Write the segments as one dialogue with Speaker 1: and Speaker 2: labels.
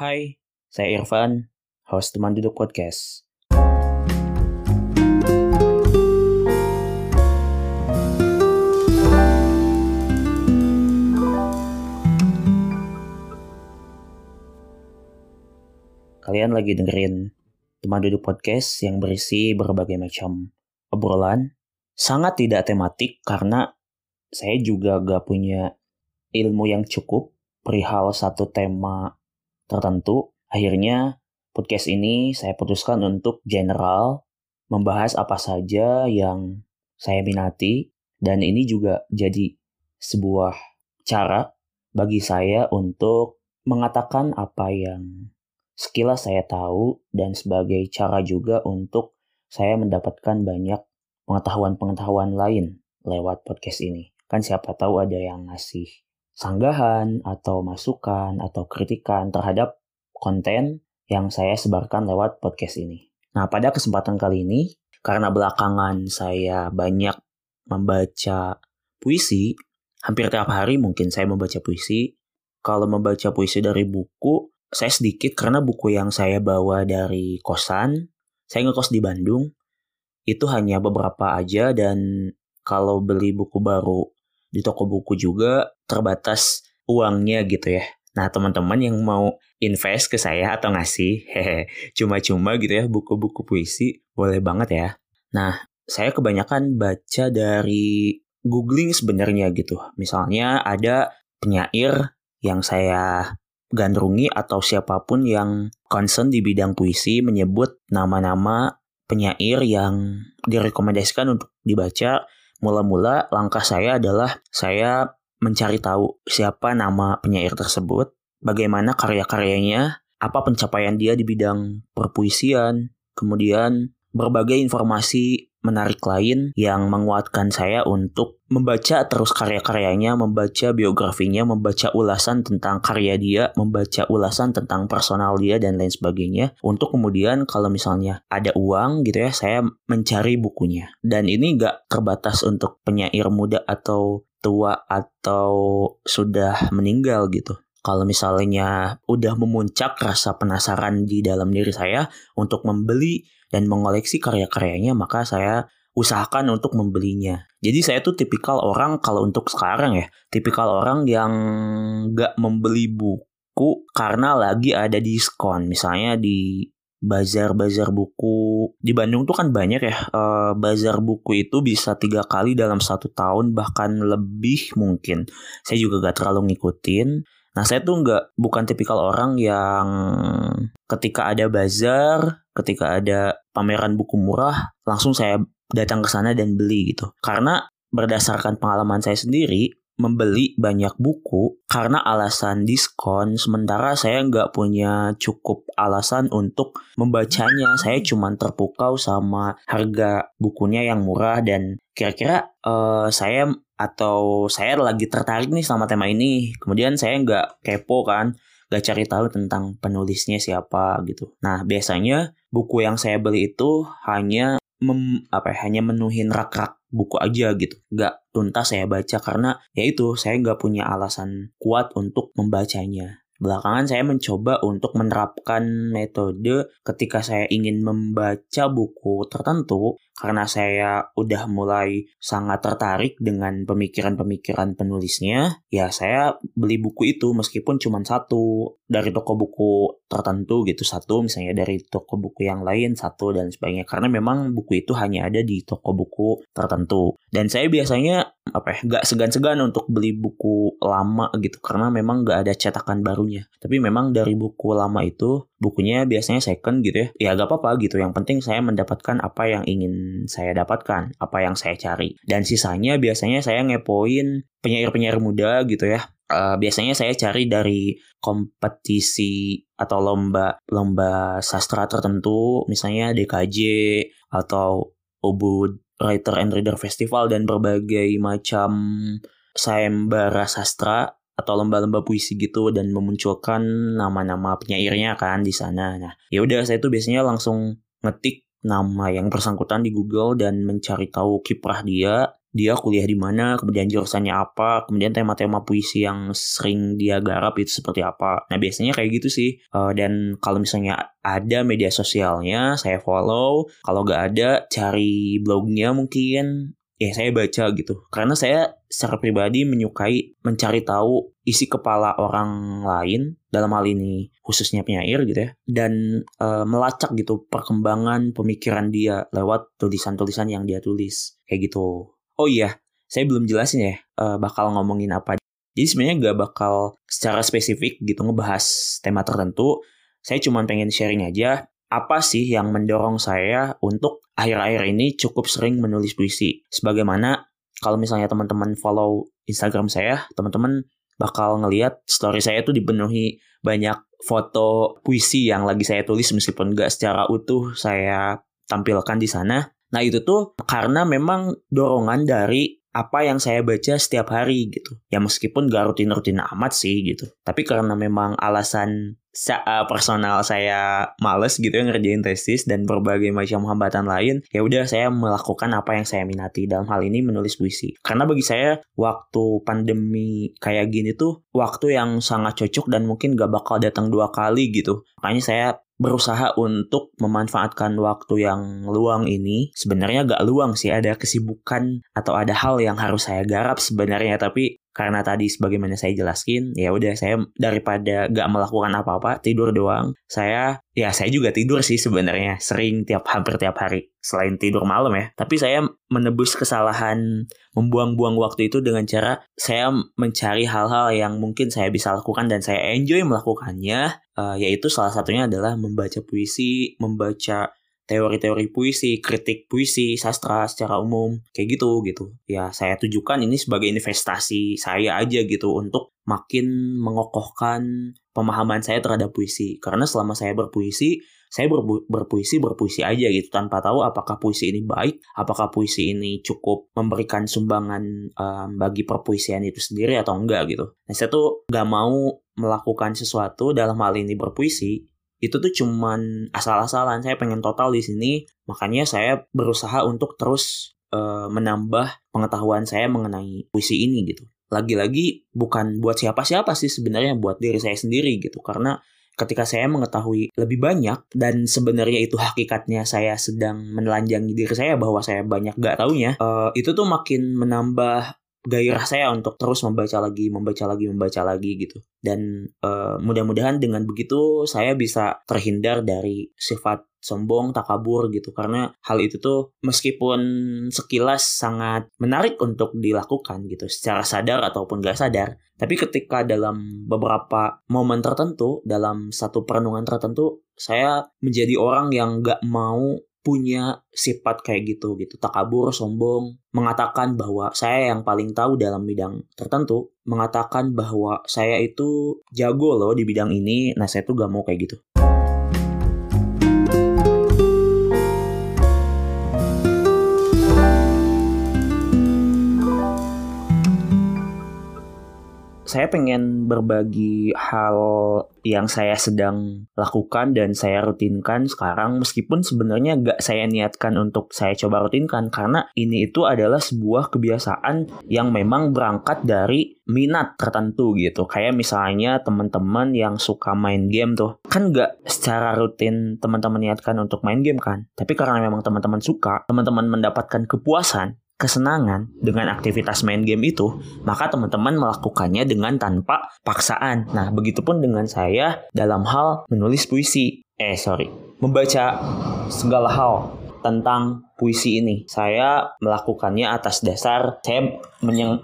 Speaker 1: Hai, saya Irfan, host Teman Duduk Podcast. Kalian lagi dengerin Teman Duduk Podcast yang berisi berbagai macam obrolan. Sangat tidak tematik karena saya juga gak punya ilmu yang cukup perihal satu tema tertentu. Akhirnya podcast ini saya putuskan untuk general, membahas apa saja yang saya minati, dan ini juga jadi sebuah cara bagi saya untuk mengatakan apa yang sekilas saya tahu dan sebagai cara juga untuk saya mendapatkan banyak pengetahuan-pengetahuan lain lewat podcast ini. Kan siapa tahu ada yang ngasih sanggahan atau masukan atau kritikan terhadap konten yang saya sebarkan lewat podcast ini. Nah, pada kesempatan kali ini, karena belakangan saya banyak membaca puisi, hampir tiap hari mungkin saya membaca puisi. Kalau membaca puisi dari buku, saya sedikit karena buku yang saya bawa dari kosan, saya ngekos di Bandung, itu hanya beberapa aja dan kalau beli buku baru di toko buku juga terbatas uangnya gitu ya. Nah, teman-teman yang mau invest ke saya atau ngasih hehe cuma-cuma gitu ya buku-buku puisi boleh banget ya. Nah, saya kebanyakan baca dari googling sebenarnya gitu. Misalnya ada penyair yang saya gandrungi atau siapa pun yang concern di bidang puisi menyebut nama-nama penyair yang direkomendasikan untuk dibaca Mula-mula langkah saya adalah saya mencari tahu siapa nama penyair tersebut, bagaimana karya-karyanya, apa pencapaian dia di bidang perpuisian, kemudian berbagai informasi menarik lain yang menguatkan saya untuk membaca terus karya-karyanya, membaca biografinya, membaca ulasan tentang karya dia, membaca ulasan tentang personal dia dan lain sebagainya. Untuk kemudian kalau misalnya ada uang gitu ya, saya mencari bukunya. Dan ini gak terbatas untuk penyair muda atau tua atau sudah meninggal gitu. Kalau misalnya udah memuncak rasa penasaran di dalam diri saya untuk membeli dan mengoleksi karya-karyanya, maka saya usahakan untuk membelinya. Jadi saya tuh tipikal orang kalau untuk sekarang ya, tipikal orang yang gak membeli buku karena lagi ada diskon. Misalnya di bazar-bazar buku. Di Bandung tuh kan banyak ya uh, bazar buku itu bisa tiga kali dalam satu tahun bahkan lebih mungkin. Saya juga gak terlalu ngikutin. Nah saya tuh nggak bukan tipikal orang yang ketika ada bazar, ketika ada pameran buku murah, langsung saya datang ke sana dan beli gitu. Karena berdasarkan pengalaman saya sendiri, membeli banyak buku karena alasan diskon. Sementara saya nggak punya cukup alasan untuk membacanya. Saya cuma terpukau sama harga bukunya yang murah dan kira-kira uh, saya atau saya lagi tertarik nih sama tema ini. Kemudian saya nggak kepo kan gak cari tahu tentang penulisnya siapa gitu. Nah biasanya buku yang saya beli itu hanya mem, apa ya, hanya menuhin rak-rak buku aja gitu. Nggak tuntas saya baca karena ya itu saya nggak punya alasan kuat untuk membacanya. Belakangan saya mencoba untuk menerapkan metode ketika saya ingin membaca buku tertentu karena saya udah mulai sangat tertarik dengan pemikiran-pemikiran penulisnya, ya saya beli buku itu meskipun cuma satu. Dari toko buku tertentu gitu satu misalnya dari toko buku yang lain satu dan sebagainya. Karena memang buku itu hanya ada di toko buku tertentu. Dan saya biasanya apa ya nggak segan-segan untuk beli buku lama gitu. Karena memang nggak ada cetakan barunya. Tapi memang dari buku lama itu bukunya biasanya second gitu ya. Ya gak apa-apa gitu. Yang penting saya mendapatkan apa yang ingin saya dapatkan apa yang saya cari dan sisanya biasanya saya ngepoin penyair-penyair muda gitu ya uh, biasanya saya cari dari kompetisi atau lomba lomba sastra tertentu misalnya DKJ atau Ubud Writer and Reader Festival dan berbagai macam sayembara sastra atau lomba-lomba puisi gitu dan memunculkan nama-nama penyairnya kan di sana. Nah, ya udah saya tuh biasanya langsung ngetik nama yang bersangkutan di Google dan mencari tahu kiprah dia dia kuliah di mana, kemudian jurusannya apa, kemudian tema-tema puisi yang sering dia garap itu seperti apa. Nah biasanya kayak gitu sih. Uh, dan kalau misalnya ada media sosialnya, saya follow. Kalau nggak ada, cari blognya mungkin ya saya baca gitu. Karena saya secara pribadi menyukai mencari tahu isi kepala orang lain dalam hal ini khususnya penyair gitu ya dan e, melacak gitu perkembangan pemikiran dia lewat tulisan-tulisan yang dia tulis. Kayak gitu. Oh iya saya belum jelasin ya e, bakal ngomongin apa. Jadi sebenarnya gak bakal secara spesifik gitu ngebahas tema tertentu. Saya cuma pengen sharing aja apa sih yang mendorong saya untuk akhir-akhir ini cukup sering menulis puisi. Sebagaimana kalau misalnya teman-teman follow Instagram saya, teman-teman bakal ngeliat story saya itu dipenuhi banyak foto puisi yang lagi saya tulis meskipun nggak secara utuh saya tampilkan di sana. Nah itu tuh karena memang dorongan dari apa yang saya baca setiap hari gitu. Ya meskipun gak rutin-rutin amat sih gitu. Tapi karena memang alasan uh, personal saya males gitu ya ngerjain tesis dan berbagai macam hambatan lain, ya udah saya melakukan apa yang saya minati dalam hal ini menulis puisi. Karena bagi saya waktu pandemi kayak gini tuh waktu yang sangat cocok dan mungkin gak bakal datang dua kali gitu. Makanya saya berusaha untuk memanfaatkan waktu yang luang ini. Sebenarnya gak luang sih ada kesibukan atau ada hal yang harus saya garap sebenarnya tapi karena tadi sebagaimana saya jelaskan ya udah saya daripada gak melakukan apa-apa tidur doang. Saya ya saya juga tidur sih sebenarnya sering tiap hampir tiap hari selain tidur malam ya. Tapi saya menebus kesalahan membuang-buang waktu itu dengan cara saya mencari hal-hal yang mungkin saya bisa lakukan dan saya enjoy melakukannya uh, yaitu salah satunya adalah membaca puisi membaca teori-teori puisi, kritik puisi, sastra secara umum, kayak gitu gitu. Ya saya tujukan ini sebagai investasi saya aja gitu untuk makin mengokohkan pemahaman saya terhadap puisi. Karena selama saya berpuisi, saya berpu berpuisi berpuisi aja gitu tanpa tahu apakah puisi ini baik, apakah puisi ini cukup memberikan sumbangan um, bagi perpuisian itu sendiri atau enggak gitu. Nah saya tuh gak mau melakukan sesuatu dalam hal ini berpuisi itu tuh cuman asal-asalan saya pengen total di sini. Makanya saya berusaha untuk terus uh, menambah pengetahuan saya mengenai puisi ini gitu. Lagi-lagi bukan buat siapa-siapa sih sebenarnya buat diri saya sendiri gitu. Karena ketika saya mengetahui lebih banyak dan sebenarnya itu hakikatnya saya sedang menelanjangi diri saya bahwa saya banyak gak taunya uh, itu tuh makin menambah gairah saya untuk terus membaca lagi, membaca lagi, membaca lagi gitu. Dan uh, mudah-mudahan dengan begitu saya bisa terhindar dari sifat sombong, takabur gitu. Karena hal itu tuh meskipun sekilas sangat menarik untuk dilakukan gitu, secara sadar ataupun gak sadar. Tapi ketika dalam beberapa momen tertentu, dalam satu perenungan tertentu, saya menjadi orang yang gak mau punya sifat kayak gitu gitu. Takabur sombong mengatakan bahwa saya yang paling tahu dalam bidang tertentu mengatakan bahwa saya itu jago loh di bidang ini nah saya tuh gak mau kayak gitu saya pengen berbagi hal yang saya sedang lakukan dan saya rutinkan sekarang meskipun sebenarnya gak saya niatkan untuk saya coba rutinkan karena ini itu adalah sebuah kebiasaan yang memang berangkat dari minat tertentu gitu. Kayak misalnya teman-teman yang suka main game tuh. Kan gak secara rutin teman-teman niatkan untuk main game kan? Tapi karena memang teman-teman suka teman-teman mendapatkan kepuasan kesenangan dengan aktivitas main game itu, maka teman-teman melakukannya dengan tanpa paksaan. Nah, begitupun dengan saya dalam hal menulis puisi. Eh, sorry, membaca segala hal tentang puisi ini. Saya melakukannya atas dasar saya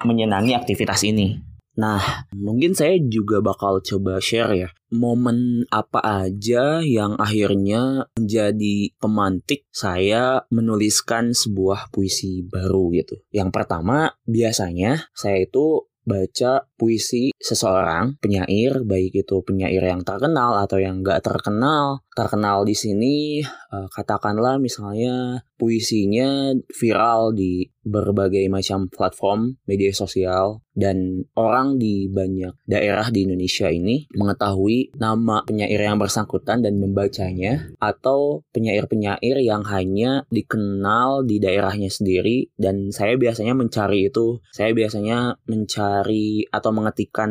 Speaker 1: menyenangi aktivitas ini. Nah, mungkin saya juga bakal coba share ya momen apa aja yang akhirnya menjadi pemantik saya menuliskan sebuah puisi baru gitu. Yang pertama, biasanya saya itu baca puisi seseorang, penyair, baik itu penyair yang terkenal atau yang gak terkenal. Terkenal di sini, uh, katakanlah misalnya puisinya viral di berbagai macam platform media sosial dan orang di banyak daerah di Indonesia ini mengetahui nama penyair yang bersangkutan dan membacanya atau penyair-penyair yang hanya dikenal di daerahnya sendiri dan saya biasanya mencari itu saya biasanya mencari atau mengetikkan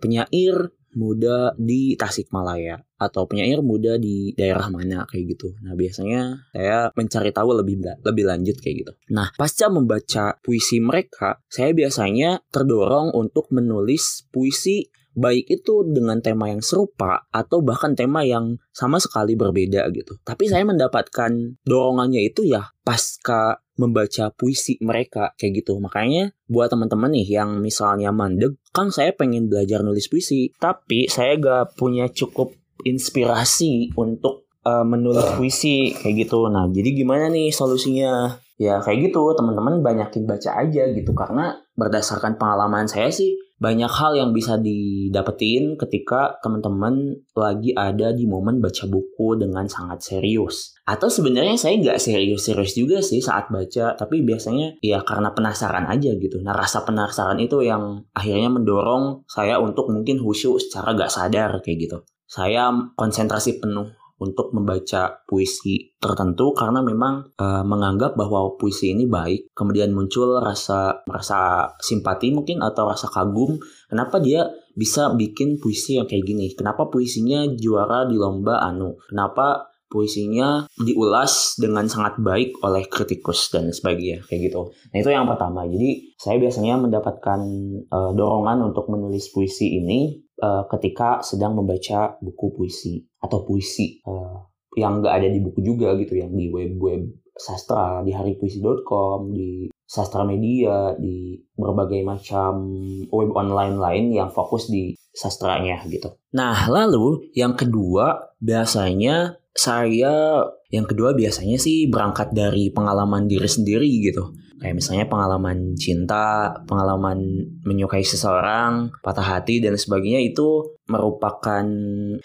Speaker 1: penyair muda di Tasikmalaya atau penyair muda di daerah mana kayak gitu. Nah, biasanya saya mencari tahu lebih lebih lanjut kayak gitu. Nah, pasca membaca puisi mereka, saya biasanya terdorong untuk menulis puisi baik itu dengan tema yang serupa atau bahkan tema yang sama sekali berbeda gitu. Tapi saya mendapatkan dorongannya itu ya pasca membaca puisi mereka kayak gitu. Makanya buat teman-teman nih yang misalnya mandek, kan saya pengen belajar nulis puisi, tapi saya gak punya cukup inspirasi untuk uh, menulis puisi kayak gitu. Nah, jadi gimana nih solusinya? Ya kayak gitu, teman-teman banyakin baca aja gitu karena berdasarkan pengalaman saya sih banyak hal yang bisa didapetin ketika teman-teman lagi ada di momen baca buku dengan sangat serius. Atau sebenarnya saya nggak serius-serius juga sih saat baca, tapi biasanya ya karena penasaran aja gitu. Nah rasa penasaran itu yang akhirnya mendorong saya untuk mungkin khusyuk secara nggak sadar kayak gitu. Saya konsentrasi penuh untuk membaca puisi tertentu karena memang e, menganggap bahwa puisi ini baik. Kemudian muncul rasa rasa simpati mungkin atau rasa kagum. Kenapa dia bisa bikin puisi yang kayak gini? Kenapa puisinya juara di lomba anu? Kenapa puisinya diulas dengan sangat baik oleh kritikus dan sebagainya? Kayak gitu. Nah itu yang pertama. Jadi saya biasanya mendapatkan uh, dorongan untuk menulis puisi ini uh, ketika sedang membaca buku puisi atau puisi uh, yang nggak ada di buku juga gitu, yang di web-web sastra, di haripuisi.com, di sastra media, di berbagai macam web online lain yang fokus di sastranya gitu. Nah, lalu yang kedua biasanya saya yang kedua biasanya sih berangkat dari pengalaman diri sendiri gitu. Kayak misalnya pengalaman cinta, pengalaman menyukai seseorang, patah hati dan sebagainya itu merupakan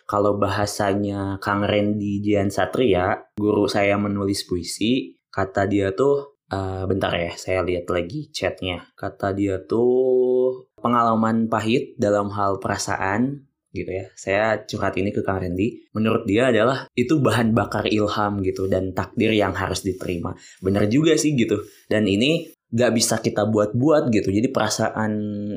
Speaker 1: kalau bahasanya Kang Randy Dian Satria, guru saya menulis puisi, kata dia tuh uh, bentar ya, saya lihat lagi chatnya. Kata dia tuh pengalaman pahit dalam hal perasaan gitu ya. Saya curhat ini ke Kang Randy. Menurut dia adalah itu bahan bakar ilham gitu dan takdir yang harus diterima. Bener juga sih gitu. Dan ini gak bisa kita buat-buat gitu. Jadi perasaan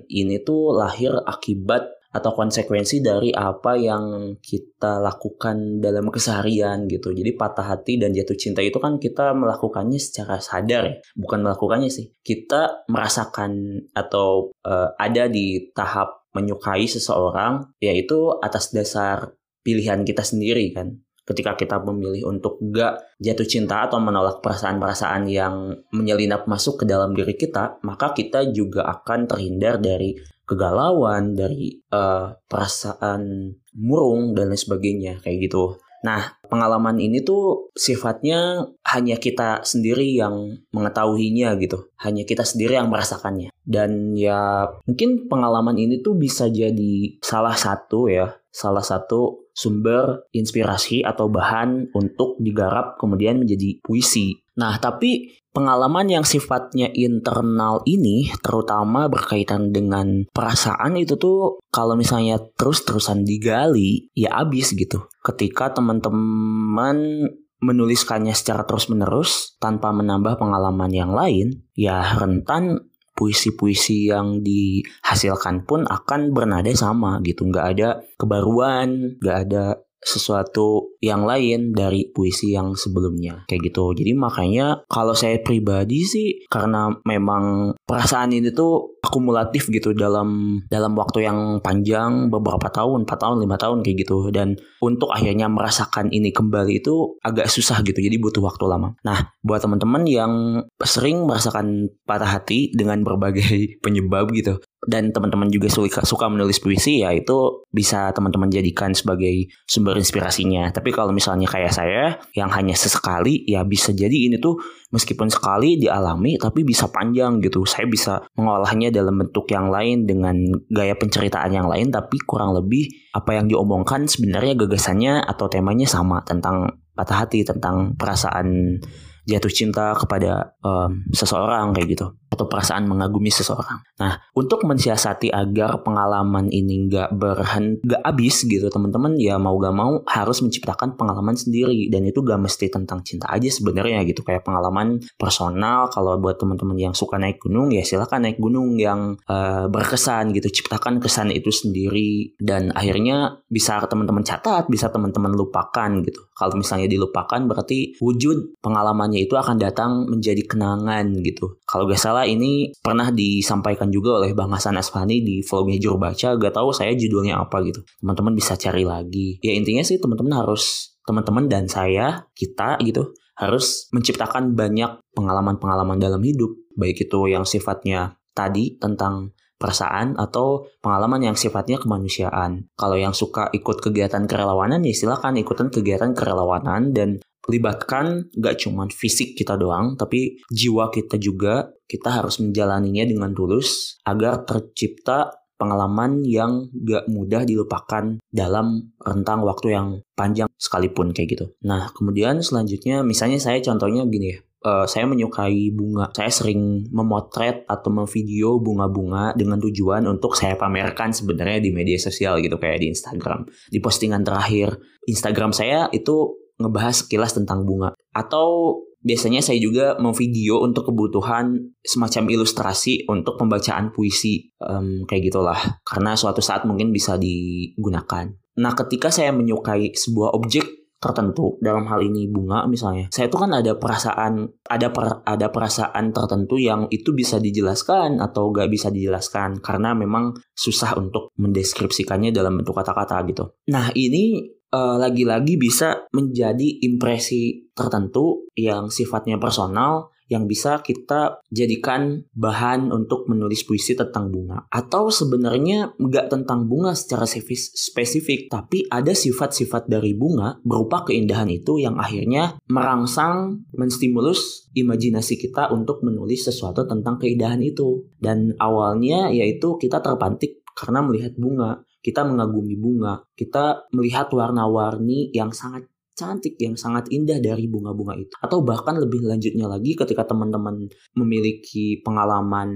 Speaker 1: ini tuh lahir akibat atau konsekuensi dari apa yang kita lakukan dalam keseharian gitu. Jadi patah hati dan jatuh cinta itu kan kita melakukannya secara sadar ya, bukan melakukannya sih. Kita merasakan atau uh, ada di tahap menyukai seseorang yaitu atas dasar pilihan kita sendiri kan ketika kita memilih untuk gak jatuh cinta atau menolak perasaan-perasaan yang menyelinap masuk ke dalam diri kita, maka kita juga akan terhindar dari kegalauan, dari uh, perasaan murung dan lain sebagainya kayak gitu. Nah, pengalaman ini tuh sifatnya hanya kita sendiri yang mengetahuinya gitu. Hanya kita sendiri yang merasakannya. Dan ya mungkin pengalaman ini tuh bisa jadi salah satu ya, salah satu sumber inspirasi atau bahan untuk digarap kemudian menjadi puisi. Nah, tapi pengalaman yang sifatnya internal ini terutama berkaitan dengan perasaan itu tuh kalau misalnya terus-terusan digali ya abis gitu. Ketika teman-teman menuliskannya secara terus-menerus tanpa menambah pengalaman yang lain, ya rentan puisi-puisi yang dihasilkan pun akan bernada sama gitu. Nggak ada kebaruan, nggak ada sesuatu yang lain dari puisi yang sebelumnya. Kayak gitu. Jadi makanya kalau saya pribadi sih karena memang perasaan ini tuh akumulatif gitu dalam dalam waktu yang panjang beberapa tahun 4 tahun lima tahun kayak gitu dan untuk akhirnya merasakan ini kembali itu agak susah gitu jadi butuh waktu lama nah buat teman-teman yang sering merasakan patah hati dengan berbagai penyebab gitu dan teman-teman juga suka, suka menulis puisi ya itu bisa teman-teman jadikan sebagai sumber inspirasinya. Tapi kalau misalnya kayak saya yang hanya sesekali ya bisa jadi ini tuh meskipun sekali dialami tapi bisa panjang gitu. Saya bisa mengolahnya dalam bentuk yang lain dengan gaya penceritaan yang lain tapi kurang lebih apa yang diomongkan sebenarnya gagasannya atau temanya sama tentang patah hati tentang perasaan jatuh cinta kepada um, seseorang kayak gitu atau perasaan mengagumi seseorang. Nah, untuk mensiasati agar pengalaman ini nggak berhen nggak habis gitu, teman-teman ya mau gak mau harus menciptakan pengalaman sendiri dan itu gak mesti tentang cinta aja sebenarnya gitu kayak pengalaman personal. Kalau buat teman-teman yang suka naik gunung ya silakan naik gunung yang uh, berkesan gitu, ciptakan kesan itu sendiri dan akhirnya bisa teman-teman catat, bisa teman-teman lupakan gitu. Kalau misalnya dilupakan berarti wujud pengalamannya itu akan datang menjadi kenangan gitu. Kalau gak salah ini pernah disampaikan juga oleh Bang Hasan Asfani di vlognya Juru Baca. Gak tahu saya judulnya apa gitu. Teman-teman bisa cari lagi. Ya intinya sih teman-teman harus teman-teman dan saya kita gitu harus menciptakan banyak pengalaman-pengalaman dalam hidup. Baik itu yang sifatnya tadi tentang perasaan atau pengalaman yang sifatnya kemanusiaan. Kalau yang suka ikut kegiatan kerelawanan ya silakan ikutan kegiatan kerelawanan dan libatkan gak cuman fisik kita doang, tapi jiwa kita juga kita harus menjalaninya dengan tulus agar tercipta pengalaman yang gak mudah dilupakan dalam rentang waktu yang panjang sekalipun kayak gitu. Nah, kemudian selanjutnya misalnya saya contohnya gini ya, uh, saya menyukai bunga. Saya sering memotret atau memvideo bunga-bunga dengan tujuan untuk saya pamerkan sebenarnya di media sosial gitu kayak di Instagram. Di postingan terakhir Instagram saya itu ngebahas sekilas tentang bunga. Atau biasanya saya juga mau video untuk kebutuhan semacam ilustrasi untuk pembacaan puisi um, kayak gitulah karena suatu saat mungkin bisa digunakan. Nah, ketika saya menyukai sebuah objek tertentu dalam hal ini bunga misalnya. Saya tuh kan ada perasaan ada per, ada perasaan tertentu yang itu bisa dijelaskan atau gak bisa dijelaskan karena memang susah untuk mendeskripsikannya dalam bentuk kata-kata gitu. Nah ini uh, lagi-lagi bisa menjadi impresi tertentu yang sifatnya personal yang bisa kita jadikan bahan untuk menulis puisi tentang bunga. Atau sebenarnya nggak tentang bunga secara spesifik, tapi ada sifat-sifat dari bunga berupa keindahan itu yang akhirnya merangsang, menstimulus imajinasi kita untuk menulis sesuatu tentang keindahan itu. Dan awalnya yaitu kita terpantik karena melihat bunga kita mengagumi bunga, kita melihat warna-warni yang sangat cantik, yang sangat indah dari bunga-bunga itu. Atau bahkan lebih lanjutnya lagi ketika teman-teman memiliki pengalaman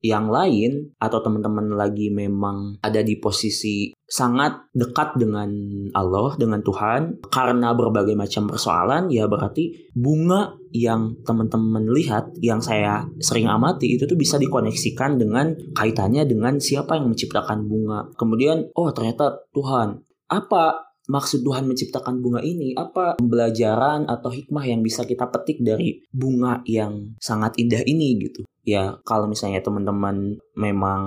Speaker 1: yang lain atau teman-teman lagi memang ada di posisi sangat dekat dengan Allah, dengan Tuhan karena berbagai macam persoalan ya berarti bunga yang teman-teman lihat yang saya sering amati itu tuh bisa dikoneksikan dengan kaitannya dengan siapa yang menciptakan bunga. Kemudian oh ternyata Tuhan apa maksud Tuhan menciptakan bunga ini? Apa pembelajaran atau hikmah yang bisa kita petik dari bunga yang sangat indah ini gitu? Ya kalau misalnya teman-teman memang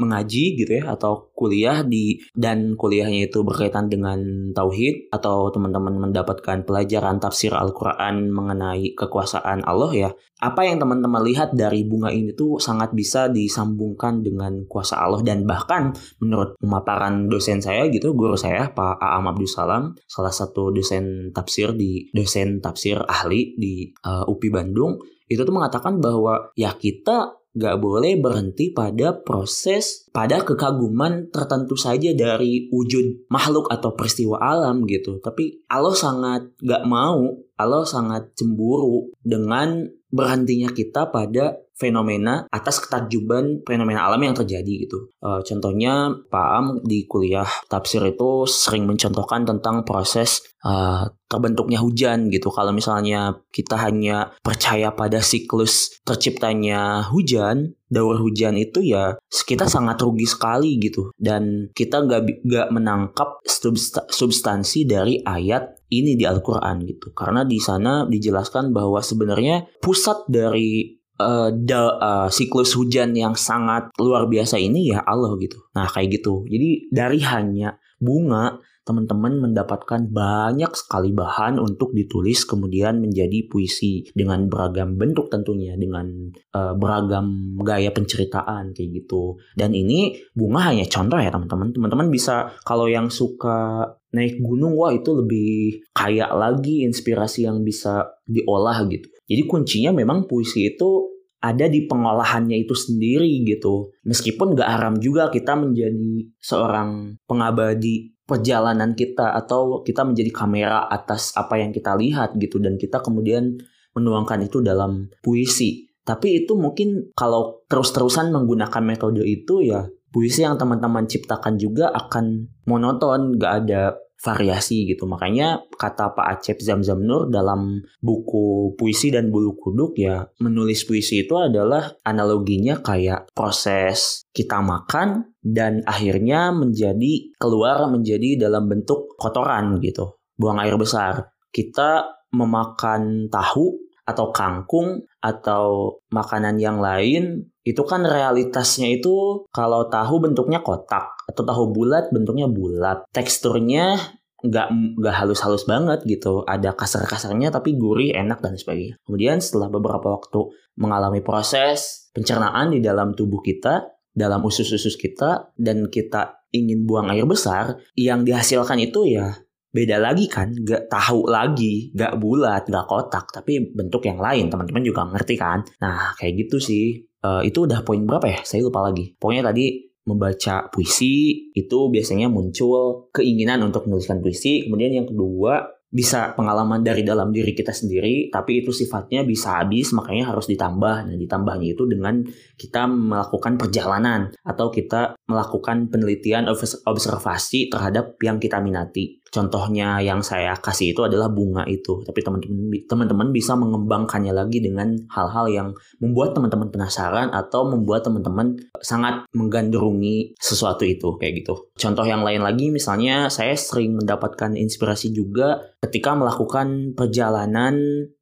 Speaker 1: mengaji gitu ya atau kuliah di dan kuliahnya itu berkaitan dengan tauhid atau teman-teman mendapatkan pelajaran tafsir Al-Qur'an mengenai kekuasaan Allah ya apa yang teman-teman lihat dari bunga ini tuh sangat bisa disambungkan dengan kuasa Allah. Dan bahkan menurut pemaparan dosen saya gitu guru saya Pak Aam Abdul Salam salah satu dosen tafsir di dosen tafsir ahli di uh, UPI Bandung itu tuh mengatakan bahwa ya kita gak boleh berhenti pada proses pada kekaguman tertentu saja dari wujud makhluk atau peristiwa alam gitu. Tapi Allah sangat gak mau Allah sangat cemburu dengan berhentinya kita pada fenomena atas ketakjuban fenomena alam yang terjadi gitu. Uh, contohnya Pak Am di kuliah tafsir itu sering mencontohkan tentang proses uh, terbentuknya hujan gitu. Kalau misalnya kita hanya percaya pada siklus terciptanya hujan, daur hujan itu ya kita sangat rugi sekali gitu. Dan kita nggak nggak menangkap substansi dari ayat ini di Al-Quran gitu. Karena di sana dijelaskan bahwa sebenarnya pusat dari uh, uh, siklus hujan yang sangat luar biasa ini ya Allah gitu. Nah kayak gitu. Jadi dari hanya bunga teman-teman mendapatkan banyak sekali bahan untuk ditulis kemudian menjadi puisi dengan beragam bentuk tentunya dengan uh, beragam gaya penceritaan kayak gitu. Dan ini bunga hanya contoh ya teman-teman. Teman-teman bisa kalau yang suka naik gunung wah itu lebih kaya lagi inspirasi yang bisa diolah gitu. Jadi kuncinya memang puisi itu ada di pengolahannya itu sendiri gitu. Meskipun gak haram juga kita menjadi seorang pengabadi perjalanan kita atau kita menjadi kamera atas apa yang kita lihat gitu dan kita kemudian menuangkan itu dalam puisi. Tapi itu mungkin kalau terus-terusan menggunakan metode itu ya puisi yang teman-teman ciptakan juga akan monoton, gak ada variasi gitu. Makanya kata Pak Acep Zamzam Nur dalam buku puisi dan bulu kuduk ya menulis puisi itu adalah analoginya kayak proses kita makan dan akhirnya menjadi keluar menjadi dalam bentuk kotoran gitu. Buang air besar. Kita memakan tahu atau kangkung atau makanan yang lain itu kan realitasnya itu kalau tahu bentuknya kotak atau tahu bulat bentuknya bulat. Teksturnya nggak nggak halus-halus banget gitu. Ada kasar-kasarnya tapi gurih enak dan sebagainya. Kemudian setelah beberapa waktu mengalami proses pencernaan di dalam tubuh kita dalam usus-usus kita dan kita ingin buang air besar yang dihasilkan itu ya beda lagi kan. Gak tahu lagi gak bulat gak kotak tapi bentuk yang lain. Teman-teman juga ngerti kan? Nah kayak gitu sih uh, itu udah poin berapa ya saya lupa lagi pokoknya tadi membaca puisi itu biasanya muncul keinginan untuk menuliskan puisi kemudian yang kedua bisa pengalaman dari dalam diri kita sendiri, tapi itu sifatnya bisa habis, makanya harus ditambah. Nah, ditambahnya itu dengan kita melakukan perjalanan atau kita melakukan penelitian observasi terhadap yang kita minati. Contohnya yang saya kasih itu adalah bunga itu, tapi teman-teman bisa mengembangkannya lagi dengan hal-hal yang membuat teman-teman penasaran atau membuat teman-teman sangat menggandrungi sesuatu itu kayak gitu. Contoh yang lain lagi misalnya saya sering mendapatkan inspirasi juga ketika melakukan perjalanan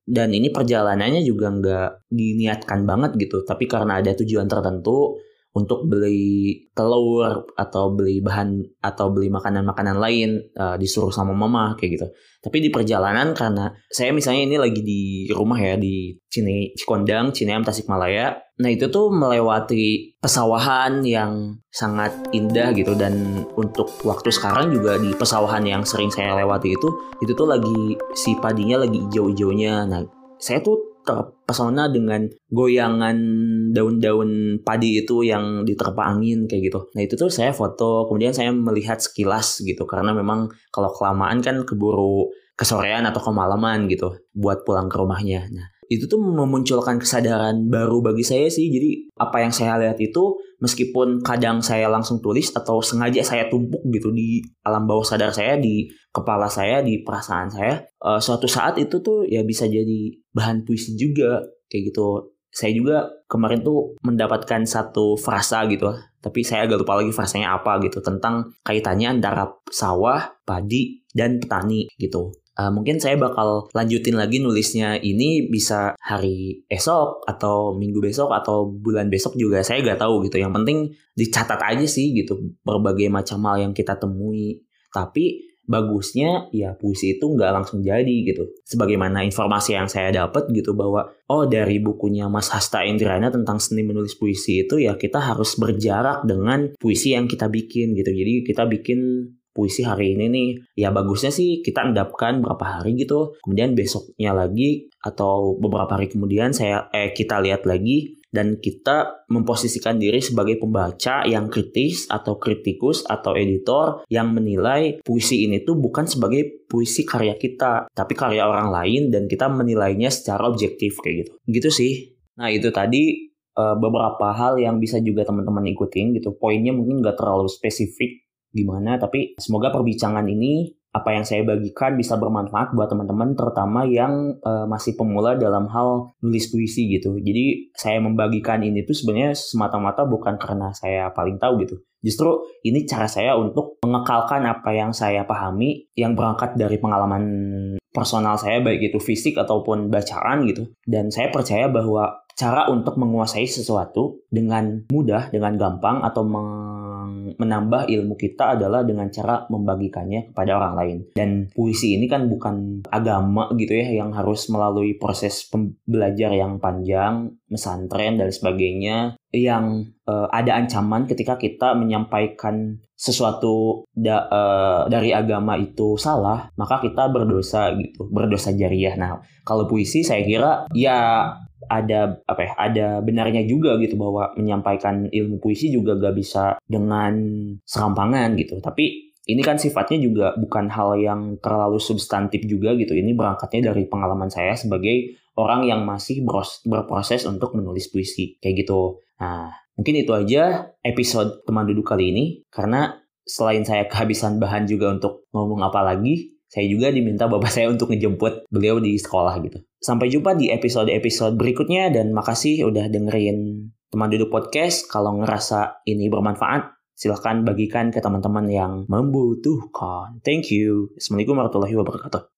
Speaker 1: dan ini perjalanannya juga nggak diniatkan banget gitu, tapi karena ada tujuan tertentu untuk beli telur atau beli bahan atau beli makanan-makanan lain uh, disuruh sama mama kayak gitu. Tapi di perjalanan karena saya misalnya ini lagi di rumah ya di Cine Cikondang, Cineam Tasikmalaya. Nah, itu tuh melewati pesawahan yang sangat indah gitu dan untuk waktu sekarang juga di pesawahan yang sering saya lewati itu itu tuh lagi si padinya lagi hijau-hijaunya. Nah, saya tuh terpesona dengan goyangan daun-daun padi itu yang diterpa angin kayak gitu. Nah itu tuh saya foto, kemudian saya melihat sekilas gitu karena memang kalau kelamaan kan keburu kesorean atau kemalaman gitu buat pulang ke rumahnya. Nah itu tuh memunculkan kesadaran baru bagi saya sih. Jadi apa yang saya lihat itu meskipun kadang saya langsung tulis atau sengaja saya tumpuk gitu di alam bawah sadar saya di kepala saya di perasaan saya uh, suatu saat itu tuh ya bisa jadi bahan puisi juga kayak gitu. Saya juga kemarin tuh mendapatkan satu frasa gitu tapi saya agak lupa lagi frasanya apa gitu tentang kaitannya antara sawah, padi, dan petani gitu. Uh, mungkin saya bakal lanjutin lagi nulisnya ini bisa hari esok atau minggu besok atau bulan besok juga saya gak tahu gitu. Yang penting dicatat aja sih gitu berbagai macam hal yang kita temui. Tapi bagusnya ya puisi itu nggak langsung jadi gitu. Sebagaimana informasi yang saya dapat gitu bahwa oh dari bukunya Mas Hasta Indrana tentang seni menulis puisi itu ya kita harus berjarak dengan puisi yang kita bikin gitu. Jadi kita bikin puisi hari ini nih. Ya bagusnya sih kita endapkan berapa hari gitu. Kemudian besoknya lagi atau beberapa hari kemudian saya eh kita lihat lagi dan kita memposisikan diri sebagai pembaca yang kritis atau kritikus atau editor yang menilai puisi ini tuh bukan sebagai puisi karya kita tapi karya orang lain dan kita menilainya secara objektif kayak gitu. Gitu sih. Nah itu tadi uh, beberapa hal yang bisa juga teman-teman ikutin gitu. Poinnya mungkin gak terlalu spesifik gimana tapi semoga perbincangan ini apa yang saya bagikan bisa bermanfaat buat teman-teman terutama yang uh, masih pemula dalam hal nulis puisi gitu. Jadi saya membagikan ini tuh sebenarnya semata-mata bukan karena saya paling tahu gitu. Justru ini cara saya untuk mengekalkan apa yang saya pahami yang berangkat dari pengalaman personal saya baik itu fisik ataupun bacaan gitu. Dan saya percaya bahwa cara untuk menguasai sesuatu dengan mudah, dengan gampang atau menambah ilmu kita adalah dengan cara membagikannya kepada orang lain. Dan puisi ini kan bukan agama gitu ya yang harus melalui proses belajar yang panjang, mesantren dan sebagainya yang uh, ada ancaman ketika kita menyampaikan sesuatu da, uh, dari agama itu salah, maka kita berdosa gitu, berdosa jariah. Nah, kalau puisi saya kira ya ada apa ya ada benarnya juga gitu bahwa menyampaikan ilmu puisi juga gak bisa dengan serampangan gitu. Tapi ini kan sifatnya juga bukan hal yang terlalu substantif juga gitu. Ini berangkatnya dari pengalaman saya sebagai orang yang masih berproses untuk menulis puisi. Kayak gitu nah mungkin itu aja episode teman duduk kali ini karena selain saya kehabisan bahan juga untuk ngomong apa lagi saya juga diminta bapak saya untuk ngejemput beliau di sekolah gitu. Sampai jumpa di episode-episode berikutnya dan makasih udah dengerin teman duduk podcast. Kalau ngerasa ini bermanfaat, silahkan bagikan ke teman-teman yang membutuhkan. Thank you. Assalamualaikum warahmatullahi wabarakatuh.